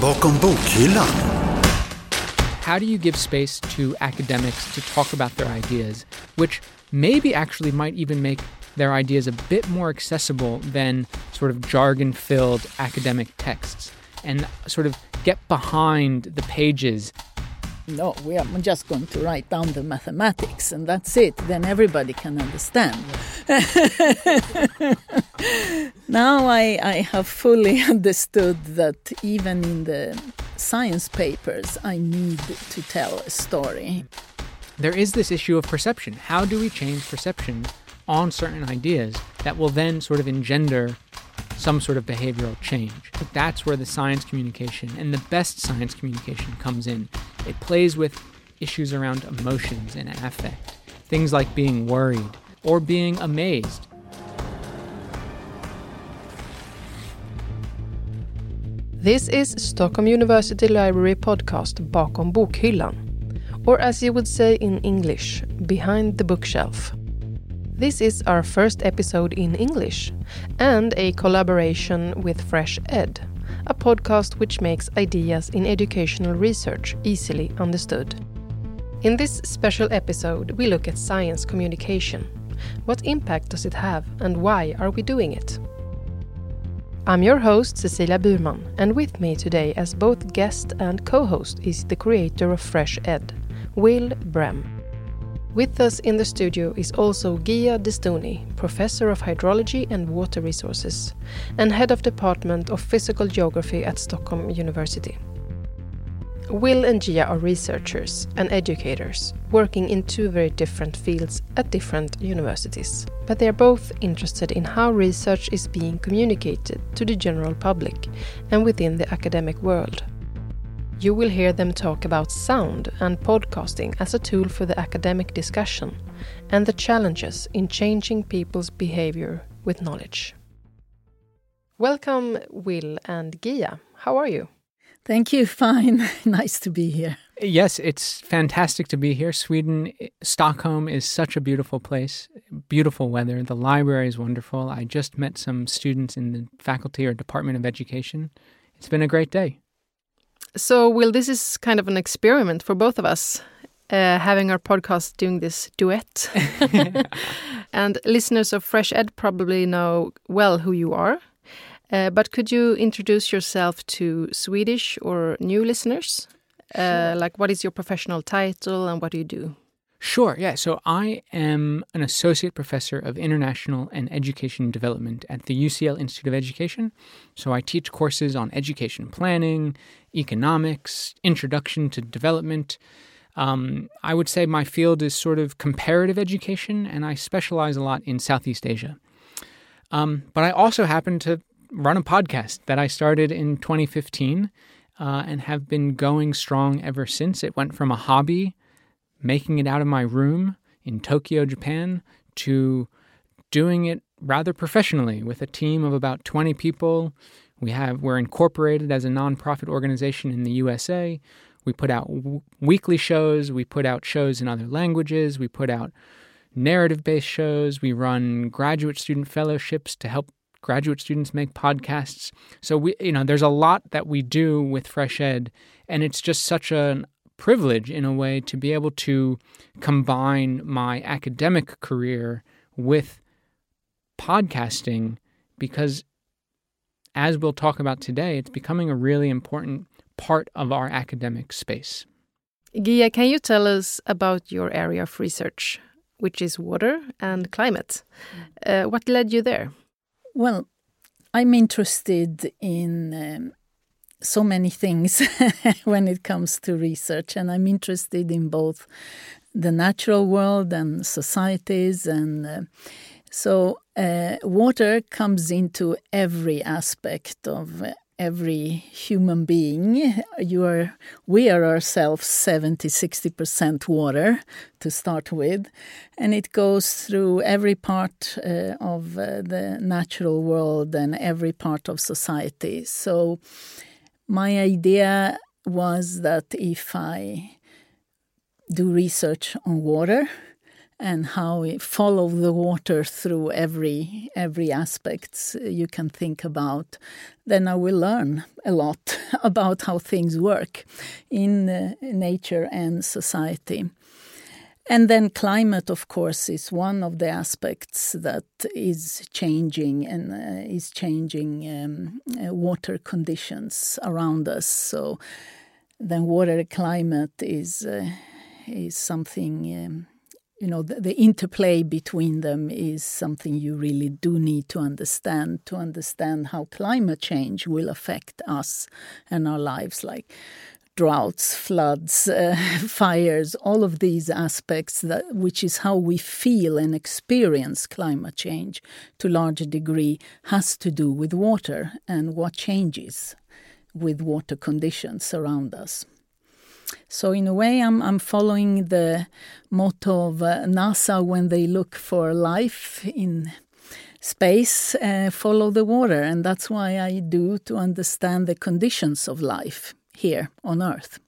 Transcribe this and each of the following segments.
Bakom bokhyllan. How do you give space to academics to talk about their ideas, which maybe actually might even make their ideas a bit more accessible than sort of jargon filled academic texts and sort of get behind the pages no, we are just going to write down the mathematics and that's it. Then everybody can understand. now I, I have fully understood that even in the science papers, I need to tell a story. There is this issue of perception. How do we change perception on certain ideas that will then sort of engender some sort of behavioral change. That's where the science communication and the best science communication comes in. It plays with issues around emotions and affect, things like being worried or being amazed. This is Stockholm University Library podcast Bakom bokhyllan, or as you would say in English, behind the bookshelf. This is our first episode in English and a collaboration with FreshEd, a podcast which makes ideas in educational research easily understood. In this special episode, we look at science communication. What impact does it have and why are we doing it? I'm your host, Cecilia Burman, and with me today as both guest and co host is the creator of FreshEd, Will Brehm. With us in the studio is also Gia Destouni, Professor of Hydrology and Water Resources, and Head of Department of Physical Geography at Stockholm University. Will and Gia are researchers and educators working in two very different fields at different universities, but they are both interested in how research is being communicated to the general public and within the academic world. You will hear them talk about sound and podcasting as a tool for the academic discussion and the challenges in changing people's behavior with knowledge. Welcome, Will and Gia. How are you? Thank you. Fine. nice to be here. Yes, it's fantastic to be here. Sweden, Stockholm is such a beautiful place, beautiful weather. The library is wonderful. I just met some students in the faculty or department of education. It's been a great day. So, Will, this is kind of an experiment for both of us, uh, having our podcast doing this duet. and listeners of FreshEd probably know well who you are. Uh, but could you introduce yourself to Swedish or new listeners? Uh, like, what is your professional title and what do you do? Sure, yeah. So I am an associate professor of international and education development at the UCL Institute of Education. So I teach courses on education planning, economics, introduction to development. Um, I would say my field is sort of comparative education, and I specialize a lot in Southeast Asia. Um, but I also happen to run a podcast that I started in 2015 uh, and have been going strong ever since. It went from a hobby making it out of my room in Tokyo, Japan, to doing it rather professionally with a team of about 20 people. We have we're incorporated as a nonprofit organization in the USA. We put out w- weekly shows, we put out shows in other languages, we put out narrative-based shows, we run graduate student fellowships to help graduate students make podcasts. So we you know, there's a lot that we do with FreshEd and it's just such an privilege in a way to be able to combine my academic career with podcasting because as we'll talk about today it's becoming a really important part of our academic space. Gia, can you tell us about your area of research, which is water and climate? Uh, what led you there? Well, I'm interested in um, so many things when it comes to research, and I'm interested in both the natural world and societies. And uh, so, uh, water comes into every aspect of every human being. You are, we are ourselves 70 60% water to start with, and it goes through every part uh, of uh, the natural world and every part of society. So, my idea was that if I do research on water and how we follow the water through every every aspect you can think about, then I will learn a lot about how things work in uh, nature and society. And then climate, of course, is one of the aspects that is changing and uh, is changing um, uh, water conditions around us. So then water climate is uh, is something. Um, you know the, the, interplay between them is something you really do need to understand to understand how climate change will affect us and our lives like droughts, floods, uh, fires, all of these aspects, that, which is how we feel and experience climate change to a large degree, has to do with water and what changes with water conditions around us. So in a way, I'm I'm following the motto of uh, NASA when they look for life in space, uh, follow the water, and that's why I do to understand the conditions of life here on Earth.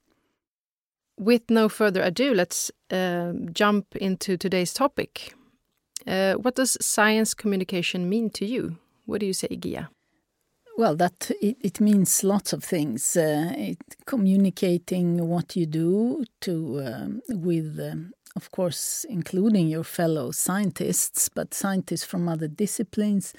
With no further ado, let's uh, jump into today's topic. Uh, what does science communication mean to you? What do you say, Gia? Well, that it, it means lots of things. Uh, it, communicating what you do to um, with, um, of course, including your fellow scientists, but scientists from other disciplines,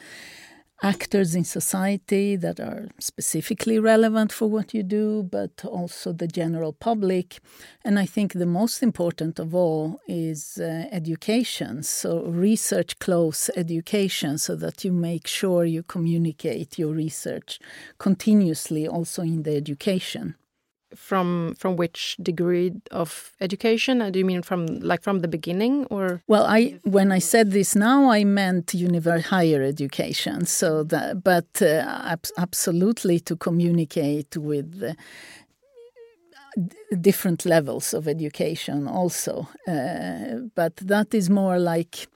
actors in society that are specifically relevant for what you do, but also the general public. And I think the most important of all is uh, education. So, research close education so that you make sure you communicate your research continuously also in the education from from which degree of education? Uh, do you mean from like from the beginning or? Well, I when I said this now, I meant higher education. So that, but uh, ab absolutely to communicate with. Uh, different levels of education also uh, but that is more like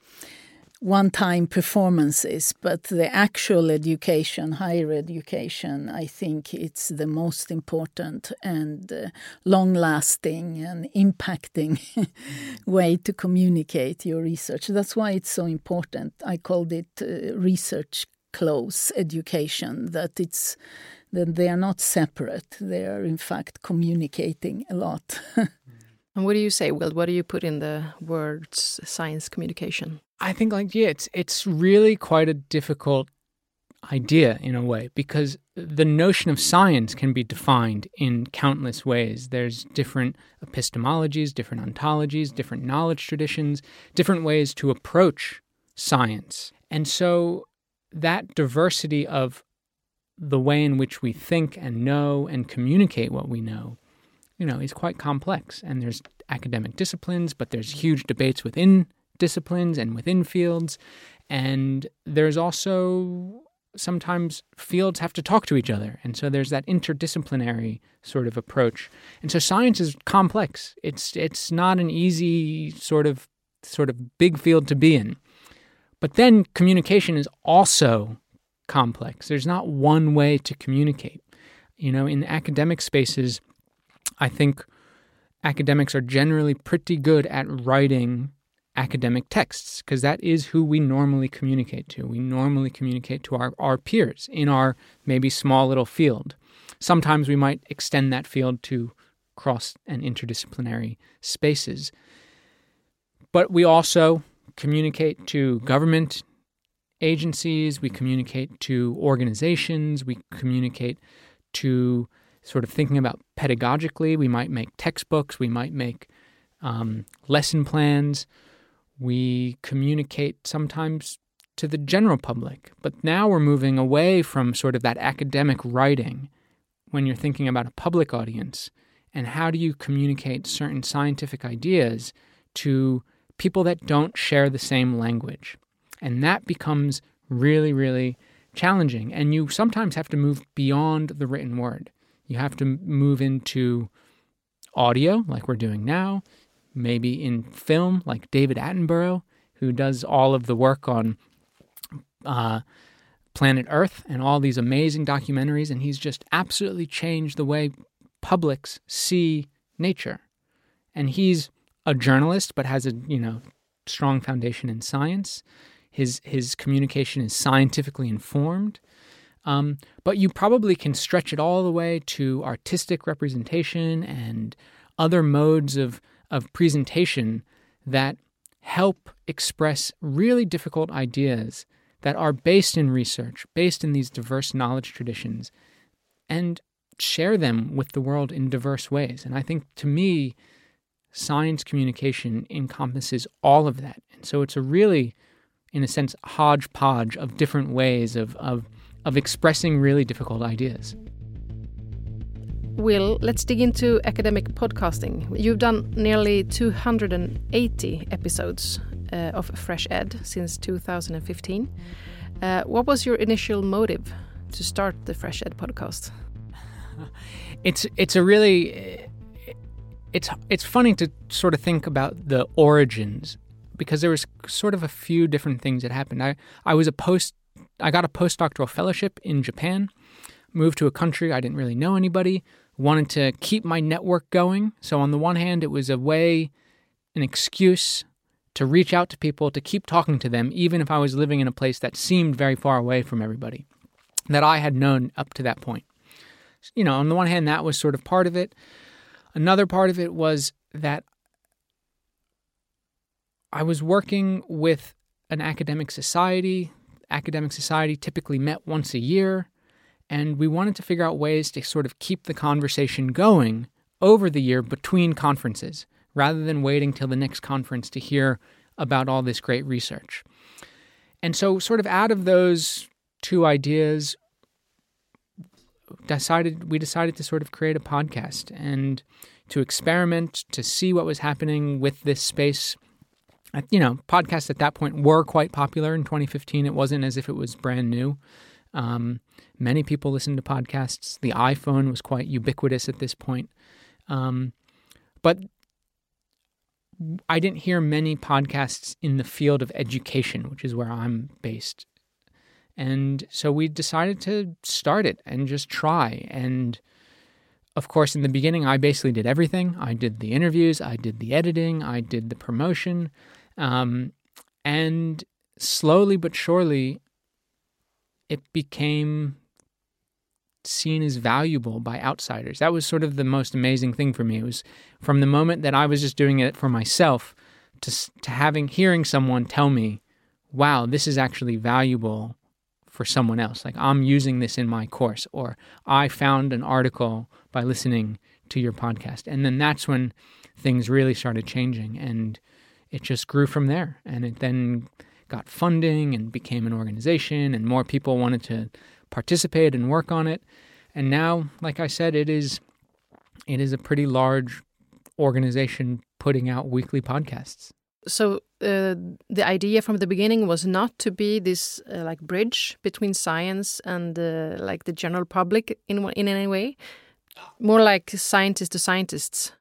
one time performances, but the actual education, higher education, I think it's the most important and uh, long lasting and impacting way to communicate your research. That's why it's so important. I called it uh, research close education, that it's that they are not separate, they are in fact communicating a lot. and what do you say, Will? What do you put in the words science communication? I think like yeah, it's it's really quite a difficult idea in a way because the notion of science can be defined in countless ways. There's different epistemologies, different ontologies, different knowledge traditions, different ways to approach science. And so that diversity of the way in which we think and know and communicate what we know, you know, is quite complex. And there's academic disciplines, but there's huge debates within disciplines and within fields. And there's also sometimes fields have to talk to each other. And so there's that interdisciplinary sort of approach. And so science is complex. It's it's not an easy sort of sort of big field to be in. But then communication is also complex. There's not one way to communicate. You know, in academic spaces, I think academics are generally pretty good at writing academic texts because that is who we normally communicate to. We normally communicate to our, our peers in our maybe small little field. Sometimes we might extend that field to cross and interdisciplinary spaces. But we also communicate to government agencies, we communicate to organizations, we communicate to sort of thinking about pedagogically. We might make textbooks, we might make um, lesson plans we communicate sometimes to the general public. But now we're moving away from sort of that academic writing when you're thinking about a public audience. And how do you communicate certain scientific ideas to people that don't share the same language? And that becomes really, really challenging. And you sometimes have to move beyond the written word. You have to move into audio, like we're doing now maybe in film, like David Attenborough, who does all of the work on uh, Planet Earth and all these amazing documentaries, and he's just absolutely changed the way publics see nature. And he's a journalist, but has a you know strong foundation in science. His his communication is scientifically informed. Um, but you probably can stretch it all the way to artistic representation and other modes of, of presentation that help express really difficult ideas that are based in research, based in these diverse knowledge traditions, and share them with the world in diverse ways. And I think to me, science communication encompasses all of that. And so it's a really, in a sense, hodgepodge of different ways of, of of expressing really difficult ideas. Will, let's dig into academic podcasting. You've done nearly 280 episodes uh, of FreshEd since 2015. Uh, what was your initial motive to start the FreshEd podcast? It's it's a really it's it's funny to sort of think about the origins because there was sort of a few different things that happened. I I was a post I got a postdoctoral fellowship in Japan, moved to a country I didn't really know anybody, wanted to keep my network going. So, on the one hand, it was a way, an excuse to reach out to people, to keep talking to them, even if I was living in a place that seemed very far away from everybody that I had known up to that point. You know, on the one hand, that was sort of part of it. Another part of it was that I was working with an academic society academic society typically met once a year, and we wanted to figure out ways to sort of keep the conversation going over the year between conferences rather than waiting till the next conference to hear about all this great research. And so, sort of out of those two ideas, decided we decided to sort of create a podcast and to experiment to see what was happening with this space you know, podcasts at that point were quite popular in 2015. It wasn't as if it was brand new. Um, many people listened to podcasts. The iPhone was quite ubiquitous at this point. Um, but I didn't hear many podcasts in the field of education, which is where I'm based. And so we decided to start it and just try. And of course, in the beginning, I basically did everything. I did the interviews, I did the editing, I did the promotion. Um, and slowly but surely, it became seen as valuable by outsiders. That was sort of the most amazing thing for me. It was from the moment that I was just doing it for myself to to having hearing someone tell me, "Wow, this is actually valuable for someone else. Like I'm using this in my course or I found an article by listening to your podcast." And then that's when things really started changing and it just grew from there. And it then got funding and became an organization, and more people wanted to participate and work on it. And now, like I said, it is it is a pretty large organization putting out weekly podcasts. So uh, the idea from the beginning was not to be this uh, like bridge between science and uh, like the general public in in any way, more like scientists to scientists.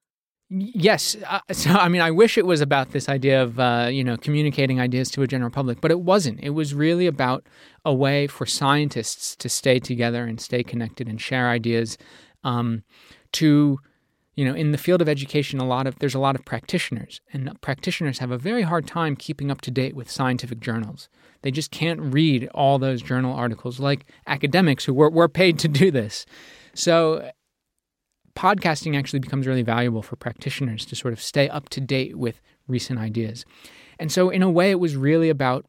Yes. Uh, so, I mean, I wish it was about this idea of, uh, you know, communicating ideas to a general public, but it wasn't. It was really about a way for scientists to stay together and stay connected and share ideas. Um, to, you know, in the field of education, a lot of there's a lot of practitioners, and practitioners have a very hard time keeping up to date with scientific journals. They just can't read all those journal articles like academics who were, were paid to do this. So podcasting actually becomes really valuable for practitioners to sort of stay up to date with recent ideas. And so, in a way, it was really about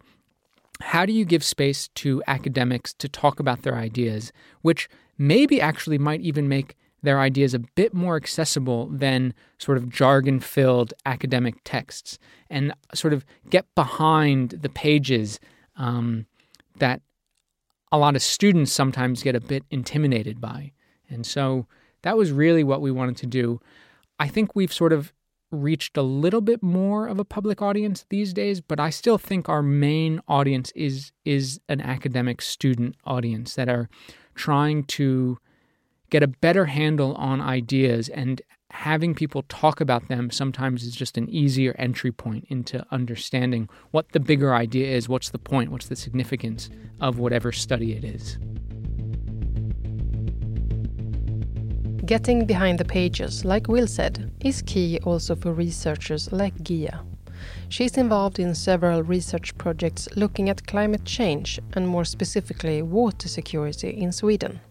how do you give space to academics to talk about their ideas, which maybe actually might even make their ideas a bit more accessible than sort of jargon filled academic texts and sort of get behind the pages um, that a lot of students sometimes get a bit intimidated by. And so that was really what we wanted to do. I think we've sort of reached a little bit more of a public audience these days, but I still think our main audience is is an academic student audience that are trying to get a better handle on ideas and having people talk about them sometimes is just an easier entry point into understanding what the bigger idea is, what's the point, what's the significance of whatever study it is. Getting behind the pages, like Will said, is key also for researchers like Gia. She's involved in several research projects looking at climate change and more specifically water security in Sweden.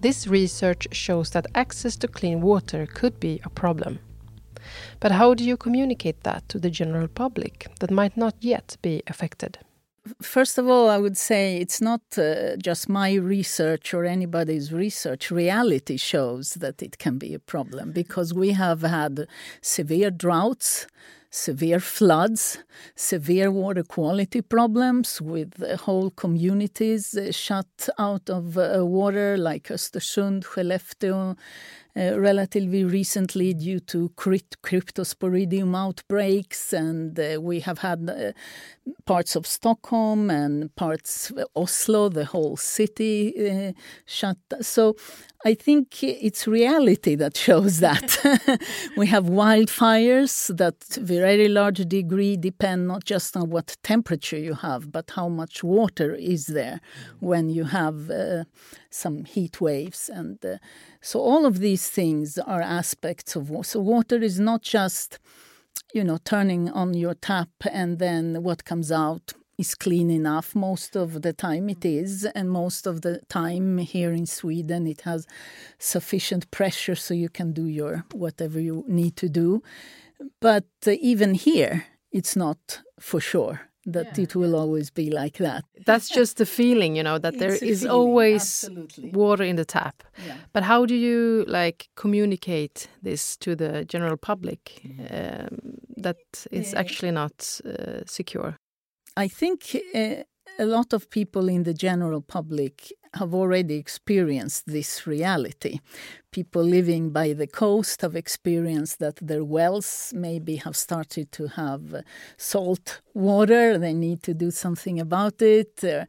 This research shows that access to clean water could be a problem. But how do you communicate that to the general public that might not yet be affected? First of all, I would say it's not uh, just my research or anybody's research. Reality shows that it can be a problem because we have had severe droughts, severe floods, severe water quality problems with whole communities uh, shut out of uh, water, like Östersund, Skellefteå, uh, relatively recently due to cryptosporidium outbreaks, and uh, we have had uh, parts of Stockholm and parts of Oslo, the whole city uh, shut. So I think it's reality that shows that. we have wildfires that, to a very large degree, depend not just on what temperature you have, but how much water is there when you have uh, some heat waves and. Uh, so all of these things are aspects of water. So water is not just, you know, turning on your tap and then what comes out is clean enough. Most of the time it is, and most of the time here in Sweden it has sufficient pressure so you can do your whatever you need to do. But uh, even here, it's not for sure that yeah, it will yeah. always be like that. That's just the feeling, you know, that there is feeling, always absolutely. water in the tap. Yeah. But how do you like communicate this to the general public mm. um, that it's actually not uh, secure? I think uh, a lot of people in the general public have already experienced this reality. People living by the coast have experienced that their wells maybe have started to have salt water. They need to do something about it. Uh,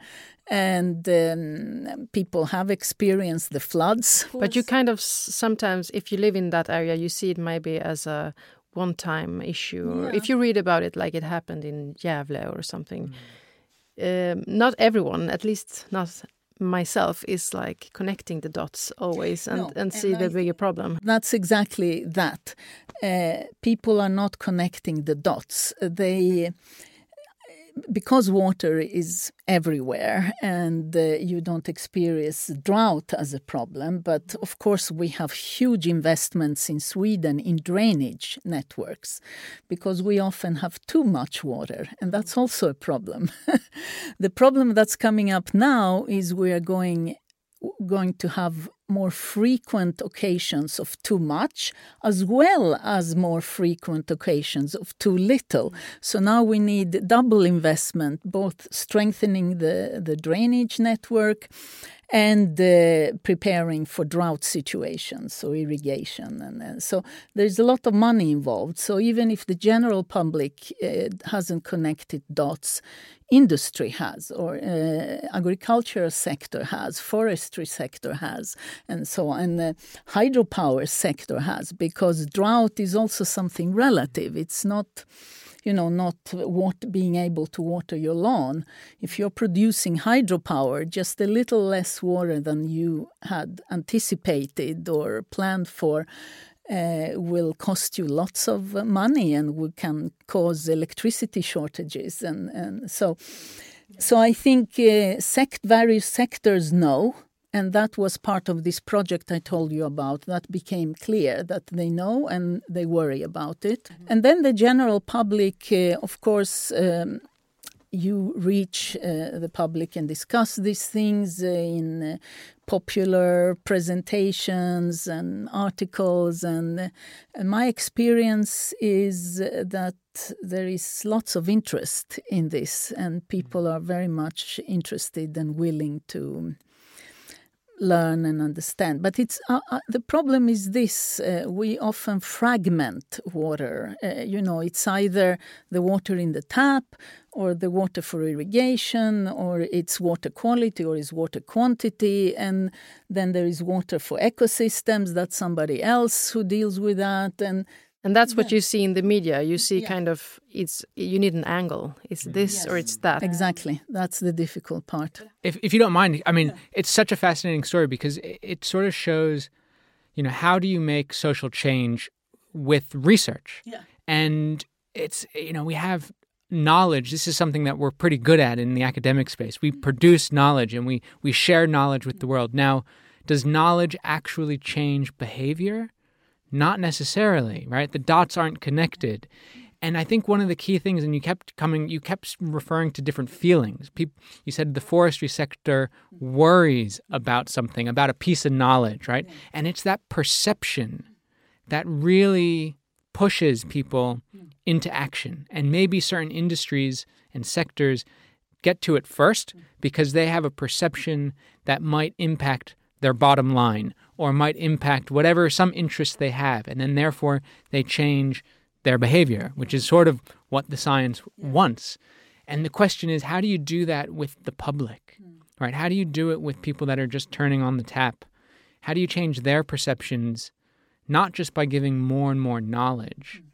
and um, people have experienced the floods. But you kind of sometimes, if you live in that area, you see it maybe as a one time issue. Or if you read about it like it happened in Gävle or something. Mm um, not everyone, at least not myself, is like connecting the dots always and, no, and see and the bigger problem. That's exactly that. Uh, people are not connecting the dots. They because water is everywhere and uh, you don't experience drought as a problem, but of course we have huge investments in Sweden in drainage networks because we often have too much water, and that's also a problem. the problem that's coming up now is we are going going to have more frequent occasions of too much as well as more frequent occasions of too little. So now we need double investment both strengthening the the drainage network and uh, preparing for drought situations, so irrigation. And, and, so there's a lot of money involved. So even if the general public uh, hasn't connected dots, industry has, or uh, agricultural sector has, forestry sector has, and so on. And the hydropower sector has, because drought is also something relative. It's not you know, not water, being able to water your lawn. If you're producing hydropower, just a little less water than you had anticipated or planned for, uh, will cost you lots of money and can cause electricity shortages and, and so so I think uh, sect various sectors know and that was part of this project I told you about. That became clear that they know and they worry about it. Mm-hmm. And then the general public, uh, of course, um, you reach uh, the public and discuss these things uh, in uh, popular presentations and articles. And, uh, and my experience is that there is lots of interest in this, and people are very much interested and willing to learn and understand. But it's uh, uh, the problem is this: uh, we often fragment water. Uh, you know, it's either the water in the tap, or the water for irrigation, or it's water quality, or it's water quantity, and then there is water for ecosystems. That's somebody else who deals with that, and and that's what you see in the media. You see yeah. kind of it's you need an angle. It's mm. this yes. or it's that. Exactly. That's the difficult part. If if you don't mind, I mean, yeah. it's such a fascinating story because it, it sort of shows, you know, how do you make social change with research? Yeah. And it's you know we have knowledge this is something that we're pretty good at in the academic space we mm. produce knowledge and we we share knowledge with mm. the world now does knowledge actually change behavior not necessarily right? The dots aren't connected. And i think one of the key things and you kept coming you kept referring to different feelings. People, you said the forestry sector worries about something about a piece of knowledge right? And it's that perception that really pushes people hmm. into action. And maybe certain industries and sectors get to it first hmm. because they have a perception that might impact their bottom line or might impact whatever some interest they have. And then therefore they change their behavior, which is sort of what the science wants. And the question is, how do you do that with the public? Hmm. Right? How do you do it with people that are just turning on the tap? How do you change their perceptions not just by giving more and more knowledge hmm.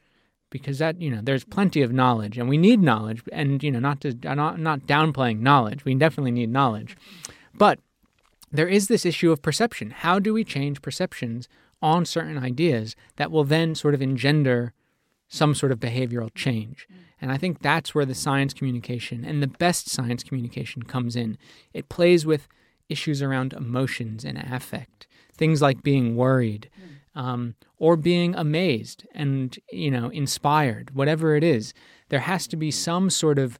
because that you know there's plenty of knowledge and we need knowledge and you know not to not not downplaying knowledge we definitely need knowledge mm-hmm. but there is this issue of perception. How do we change perceptions on certain ideas that will then sort of engender some sort of behavioral change? And i think that's where the science communication and the best science communication comes in. It plays with issues around emotions and affect things like being worried um, or being amazed and you know inspired whatever it is. There has to be some sort of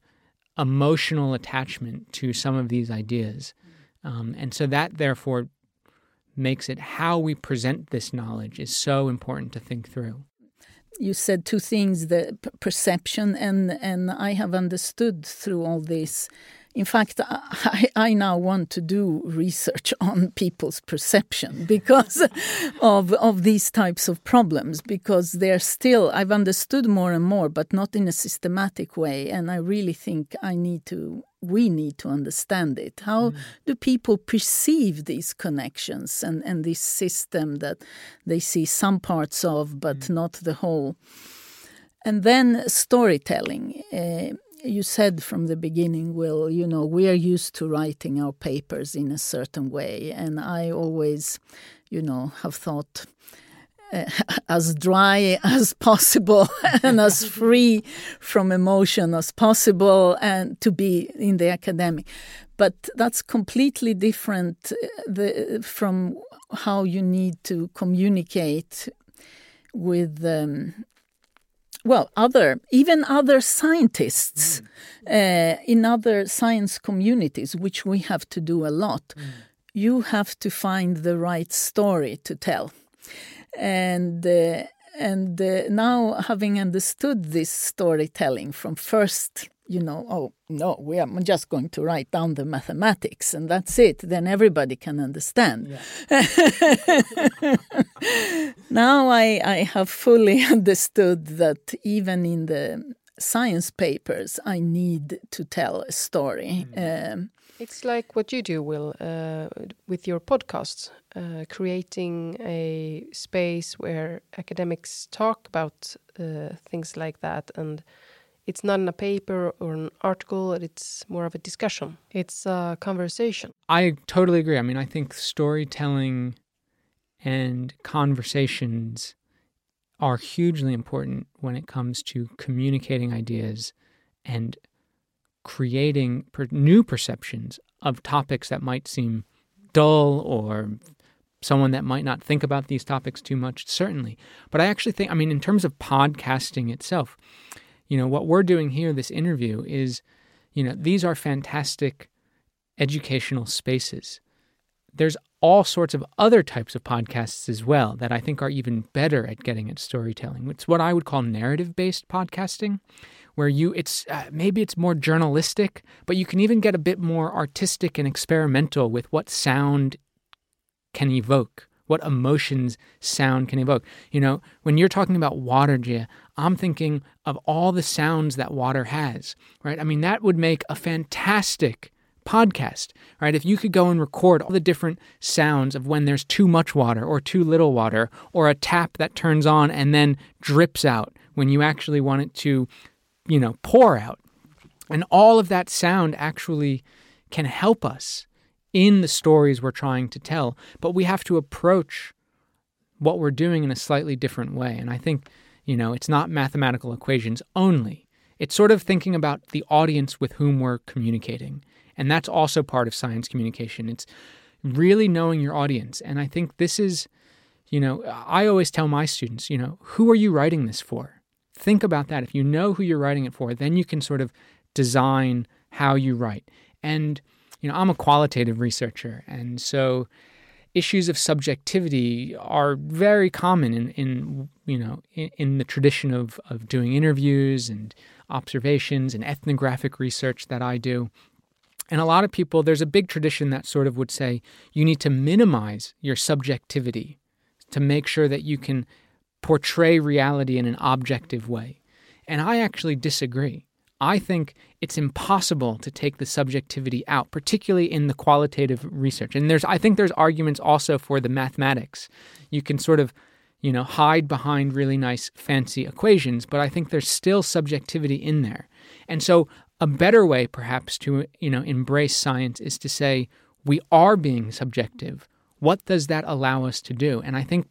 emotional attachment to some of these ideas um, and so that therefore makes it how we present this knowledge is so important to think through you said two things the perception and and i have understood through all this in fact, I, I, now want to do research on people's perception because of of these types of problems because they're still I've understood more and more, but not in a systematic way. And I really think I need to we need to understand it. How mm. do people perceive these connections and, and this system that they see some parts of but mm. not the whole? And then storytelling. Uh, you said from the beginning, Will, you know, we are used to writing our papers in a certain way. And I always, you know, have thought uh, as dry as possible and as free from emotion as possible and to be in the academic. But that's completely different uh, the, from how you need to communicate with um, well, other, even other scientists mm. uh, in other science communities, which we have to do a lot, mm. you have to find the right story to tell. And uh, and uh, now having understood this storytelling from first you know, oh, no, we are just going to write down the mathematics and that's it. Then everybody can understand. Yeah. now I, I have fully understood that even in the science papers, I need to tell a story. Mm. Um, it's like what you do, Will, uh, with your podcasts, uh, creating a space where academics talk about uh, things like that and it's not in a paper or an article, it's more of a discussion. It's a conversation. I totally agree. I mean, I think storytelling and conversations are hugely important when it comes to communicating ideas and creating per- new perceptions of topics that might seem dull or someone that might not think about these topics too much, certainly. But I actually think, I mean, in terms of podcasting itself, you know, what we're doing here, this interview, is, you know, these are fantastic educational spaces. There's all sorts of other types of podcasts as well that I think are even better at getting at storytelling. It's what I would call narrative based podcasting, where you it's uh, maybe it's more journalistic, but you can even get a bit more artistic and experimental with what sound can evoke what emotions sound can evoke. You know, when you're talking about water, Gia, I'm thinking of all the sounds that water has, right? I mean, that would make a fantastic podcast, right? If you could go and record all the different sounds of when there's too much water or too little water, or a tap that turns on and then drips out when you actually want it to, you know, pour out. And all of that sound actually can help us in the stories we're trying to tell, but we have to approach what we're doing in a slightly different way. And I think You know, it's not mathematical equations only. It's sort of thinking about the audience with whom we're communicating. And that's also part of science communication. It's really knowing your audience. And I think this is, you know, I always tell my students, you know, who are you writing this for? Think about that. If you know who you're writing it for, then you can sort of design how you write. And, you know, I'm a qualitative researcher. And so issues of subjectivity are very common in, in you know, in, in the tradition of, of doing interviews and observations and ethnographic research that I do. And a lot of people, there's a big tradition that sort of would say you need to minimize your subjectivity to make sure that you can portray reality in an objective way. And I actually disagree. I think it's impossible to take the subjectivity out, particularly in the qualitative research. And there's I think there's arguments also for the mathematics. You can sort of, you know, hide behind really nice fancy equations, but I think there's still subjectivity in there. And so a better way perhaps to, you know, embrace science is to say we are being subjective. What does that allow us to do? And I think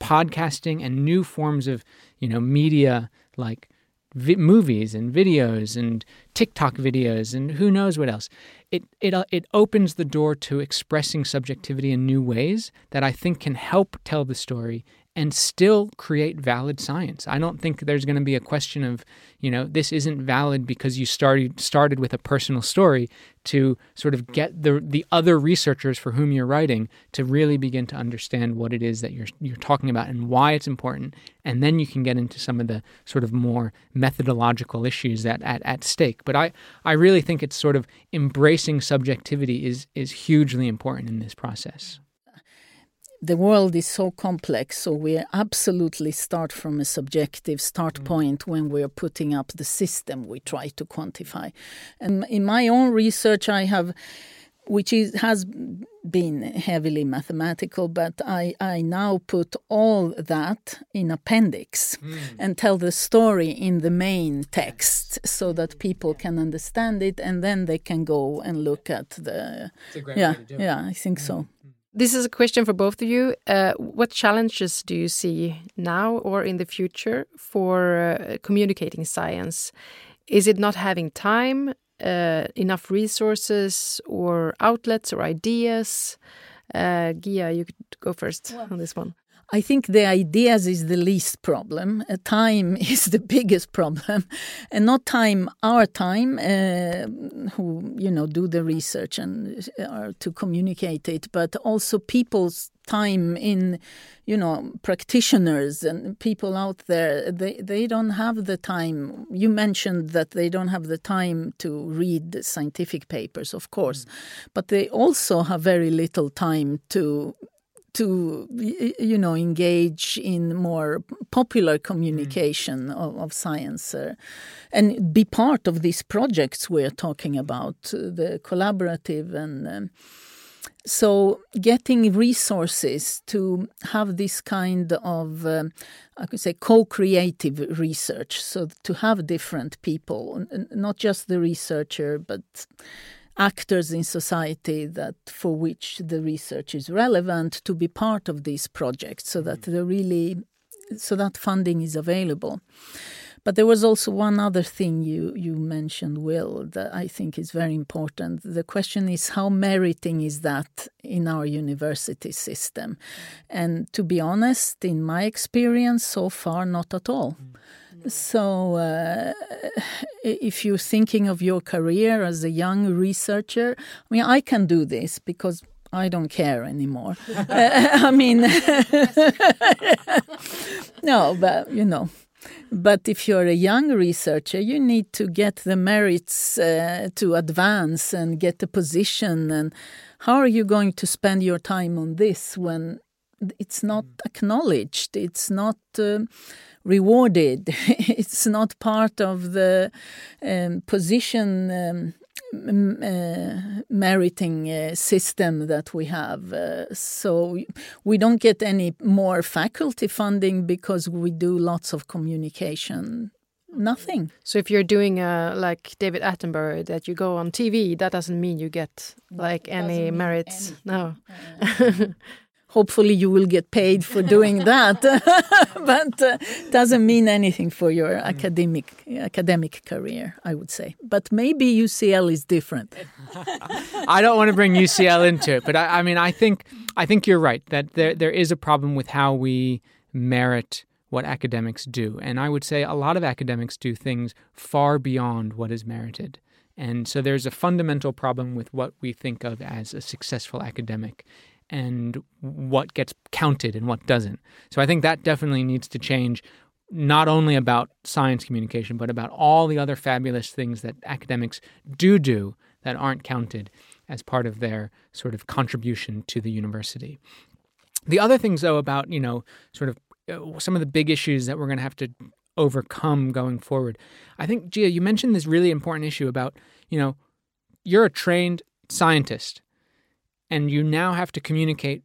podcasting and new forms of, you know, media like vi- movies and videos and TikTok videos and who knows what else. It it uh, it opens the door to expressing subjectivity in new ways that I think can help tell the story and still create valid science. I don't think there's going to be a question of, you know, this isn't valid because you started started with a personal story to sort of get the the other researchers for whom you're writing to really begin to understand what it is that you're you're talking about and why it's important. And then you can get into some of the sort of more methodological issues that at, at stake. But I, I really think it's sort of embracing subjectivity is is hugely important in this process the world is so complex, so we absolutely start from a subjective start mm. point when we're putting up the system we try to quantify. And in my own research, I have, which is, has been heavily mathematical, but I, I now put all that in appendix mm. and tell the story in the main text so that people can understand it and then they can go and look at the. yeah, yeah, I think mm. so. This is a question for both of you. Uh, what challenges do you see now or in the future for uh, communicating science? Is it not having time, uh, enough resources, or outlets or ideas? Uh, Gia, you could go first well, on this one. I think the ideas is the least problem. Uh, time is the biggest problem, and not time our time, uh, who you know do the research and uh, to communicate it, but also people's time in you know practitioners and people out there they they don't have the time you mentioned that they don't have the time to read the scientific papers of course mm. but they also have very little time to to you know engage in more popular communication mm. of, of, science uh, and be part of these projects we're talking about uh, the collaborative and um, so getting resources to have this kind of um, i could say co-creative research so to have different people not just the researcher but actors in society that for which the research is relevant to be part of these projects so that mm. they really so that funding is available but there was also one other thing you, you mentioned, Will, that I think is very important. The question is how meriting is that in our university system? And to be honest, in my experience, so far, not at all. Mm. So, uh, if you're thinking of your career as a young researcher, I mean, I can do this because I don't care anymore. uh, I mean, no, but you know. But if you're a young researcher, you need to get the merits uh, to advance and get a position. And how are you going to spend your time on this when it's not acknowledged? It's not. Uh, rewarded. it's not part of the um, position um, uh, meriting uh, system that we have. Uh, so we don't get any more faculty funding because we do lots of communication. Nothing. So if you're doing uh, like David Attenborough, that you go on TV, that doesn't mean you get like any merits. No. hopefully you will get paid for doing that. But uh, doesn't mean anything for your academic academic career i would say. But maybe ucl is different. I don't want to bring ucl into it but I, I mean i think i think you're right that there there is a problem with how we merit what academics do. And i would say a lot of academics do things far beyond what is merited. And so there's a fundamental problem with what we think of as a successful academic and what gets counted and what doesn't. So I think that definitely needs to change not only about science communication but about all the other fabulous things that academics do do that aren't counted as part of their sort of contribution to the university. The other things though about, you know, sort of uh, some of the big issues that we're going to have to overcome going forward. I think Gia, you mentioned this really important issue about, you know, you're a trained scientist and you now have to communicate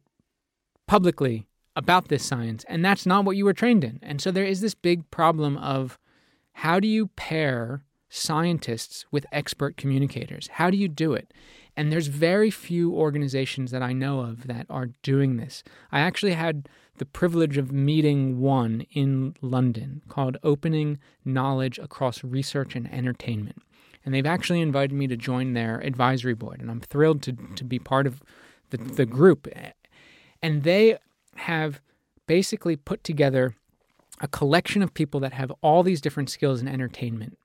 publicly about this science and that's not what you were trained in. And so there is this big problem of how do you pair scientists with expert communicators? How do you do it? And there's very few organizations that I know of that are doing this. I actually had the privilege of meeting one in London called Opening Knowledge Across Research and Entertainment. And they've actually invited me to join their advisory board. And I'm thrilled to, to be part of the, the group. And they have basically put together a collection of people that have all these different skills in entertainment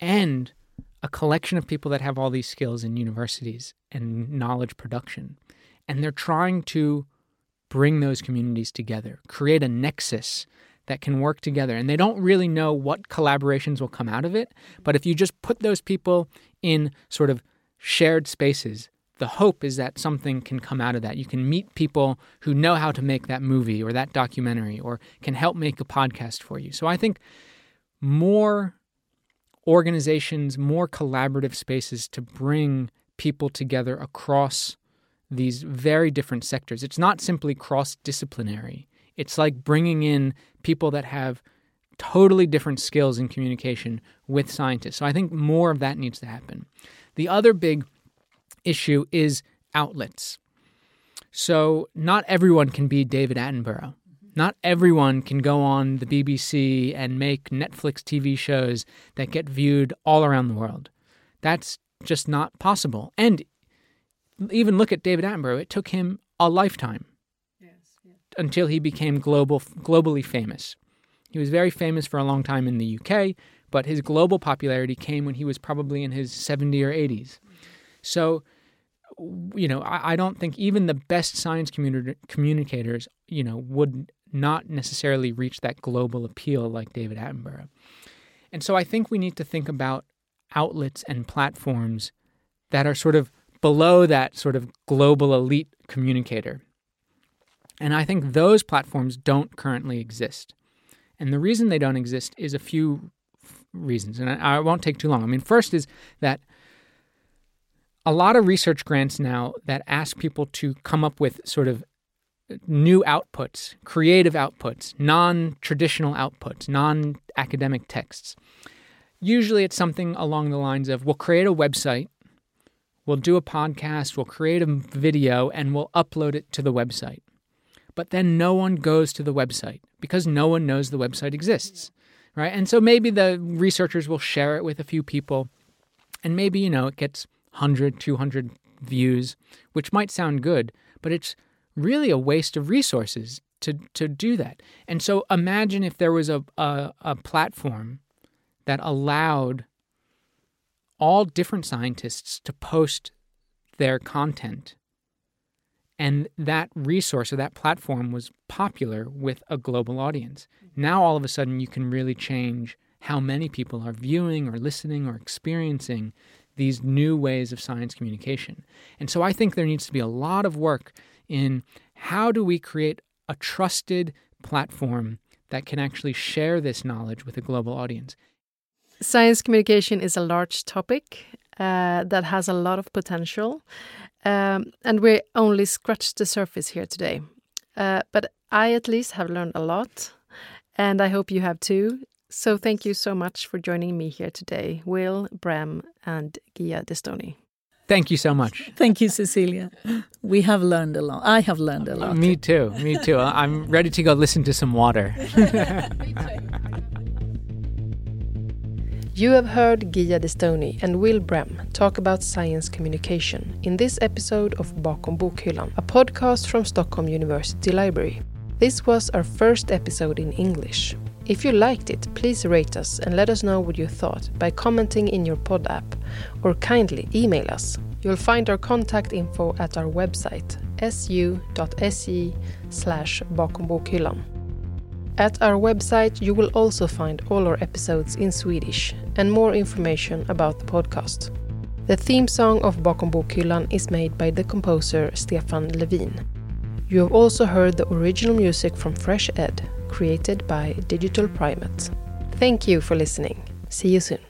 and a collection of people that have all these skills in universities and knowledge production. And they're trying to bring those communities together, create a nexus that can work together. And they don't really know what collaborations will come out of it. But if you just put those people in sort of shared spaces, the hope is that something can come out of that. You can meet people who know how to make that movie or that documentary or can help make a podcast for you. So I think more organizations, more collaborative spaces to bring people together across these very different sectors. It's not simply cross disciplinary, it's like bringing in people that have totally different skills in communication with scientists. So I think more of that needs to happen. The other big issue is outlets. So not everyone can be David Attenborough. Not everyone can go on the BBC and make Netflix TV shows that get viewed all around the world. That's just not possible. And even look at David Attenborough, it took him a lifetime. Until he became global, globally famous. He was very famous for a long time in the UK, but his global popularity came when he was probably in his 70 or 80s. So you know, I, I don't think even the best science communi- communicators, you know, would not necessarily reach that global appeal like David Attenborough. And so I think we need to think about outlets and platforms that are sort of below that sort of global elite communicator. And I think those platforms don't currently exist. And the reason they don't exist is a few reasons. And I, I won't take too long. I mean, first is that a lot of research grants now that ask people to come up with sort of new outputs, creative outputs, non traditional outputs, non academic texts. Usually it's something along the lines of we'll create a website, we'll do a podcast, we'll create a video, and we'll upload it to the website. But then no one goes to the website because no one knows the website exists, right? And so maybe the researchers will share it with a few people, and maybe, you know, it gets 100, 200 views, which might sound good, but it's really a waste of resources to, to do that. And so imagine if there was a, a, a platform that allowed all different scientists to post their content and that resource or that platform was popular with a global audience. Mm-hmm. Now, all of a sudden, you can really change how many people are viewing or listening or experiencing these new ways of science communication. And so I think there needs to be a lot of work in how do we create a trusted platform that can actually share this knowledge with a global audience. Science communication is a large topic uh, that has a lot of potential, um, and we only scratched the surface here today. Uh, but I, at least, have learned a lot, and I hope you have too. So thank you so much for joining me here today, Will, Brehm, and Gia Destouni. Thank you so much. Thank you, Cecilia. We have learned a lot. I have learned a lot. Me too. Me too. I'm ready to go listen to some water. You have heard Gia Destouni and Will Brehm talk about science communication in this episode of Bakom Bokhyllan, a podcast from Stockholm University Library. This was our first episode in English. If you liked it, please rate us and let us know what you thought by commenting in your pod app or kindly email us. You'll find our contact info at our website su.se slash bakombokhyllan. At our website, you will also find all our episodes in Swedish and more information about the podcast. The theme song of Bakom Bokhyllan is made by the composer Stefan Levin. You have also heard the original music from FreshEd, created by Digital Primate. Thank you for listening. See you soon.